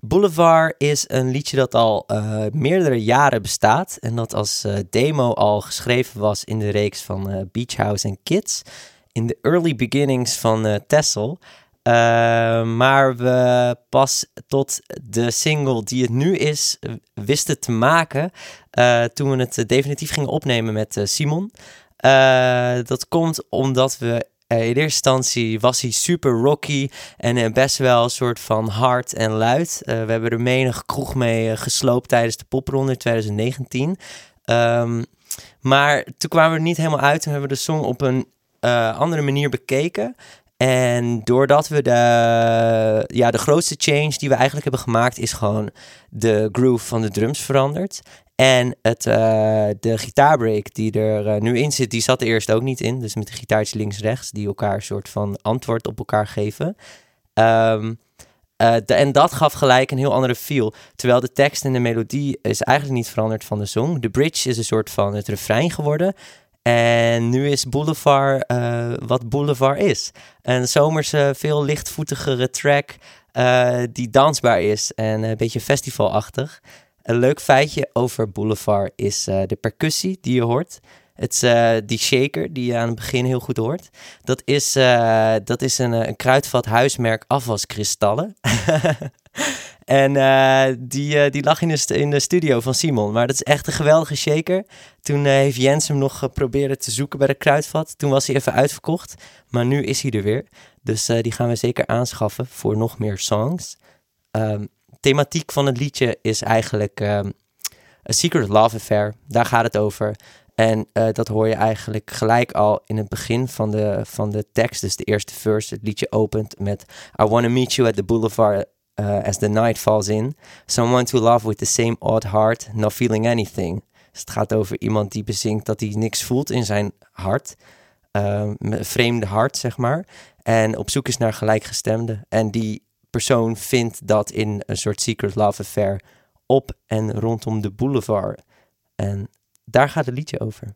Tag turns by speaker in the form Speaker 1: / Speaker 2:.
Speaker 1: Boulevard is een liedje dat al uh, meerdere jaren bestaat. En dat als uh, demo al geschreven was in de reeks van uh, Beach House and Kids. In de early beginnings van Tessel. maar we pas tot de single die het nu is wisten te maken. toen we het definitief gingen opnemen met Simon. dat komt omdat we in eerste instantie was hij super rocky en uh, best wel een soort van hard en luid. Uh, we hebben er menig kroeg mee gesloopt tijdens de popronde in 2019. Um, maar toen kwamen we er niet helemaal uit en hebben we de song op een andere manier bekeken. En doordat we de, ja, de grootste change die we eigenlijk hebben gemaakt, is gewoon de groove van de drums veranderd. En het, uh, de gitaarbreak die er uh, nu in zit, die zat er eerst ook niet in. Dus met de gitaartjes links-rechts, die elkaar een soort van antwoord op elkaar geven. Uh, de, en dat gaf gelijk een heel andere feel. Terwijl de tekst en de melodie is eigenlijk niet veranderd van de song. De bridge is een soort van het refrein geworden. En nu is Boulevard wat Boulevard is. Een zomerse, veel lichtvoetigere track die dansbaar is en een beetje festivalachtig. Een leuk feitje over Boulevard is uh, de percussie die je hoort. Het is uh, die shaker die je aan het begin heel goed hoort. Dat is, uh, dat is een, een kruidvat huismerk afwaskristallen. en die, die lag in de, in de studio van Simon. Maar dat is echt een geweldige shaker. Toen heeft Jens hem nog geprobeerd te zoeken bij de kruidvat. Toen was hij even uitverkocht. Maar nu is hij er weer. Dus die gaan we zeker aanschaffen voor nog meer songs. Um, thematiek van het liedje is eigenlijk um, A Secret Love Affair. Daar gaat het over. En uh, dat hoor je eigenlijk gelijk al in het begin van de, van de tekst. Dus de eerste verse. Het liedje opent met I wanna meet you at the boulevard uh, as the night falls in. Someone to love with the same odd heart, not feeling anything. Dus het gaat over iemand die bezinkt dat hij niks voelt in zijn hart. Uh, vreemde hart, zeg maar. En op zoek is naar gelijkgestemden. En die persoon vindt dat in een soort secret love affair op en rondom de boulevard. En daar gaat het liedje over.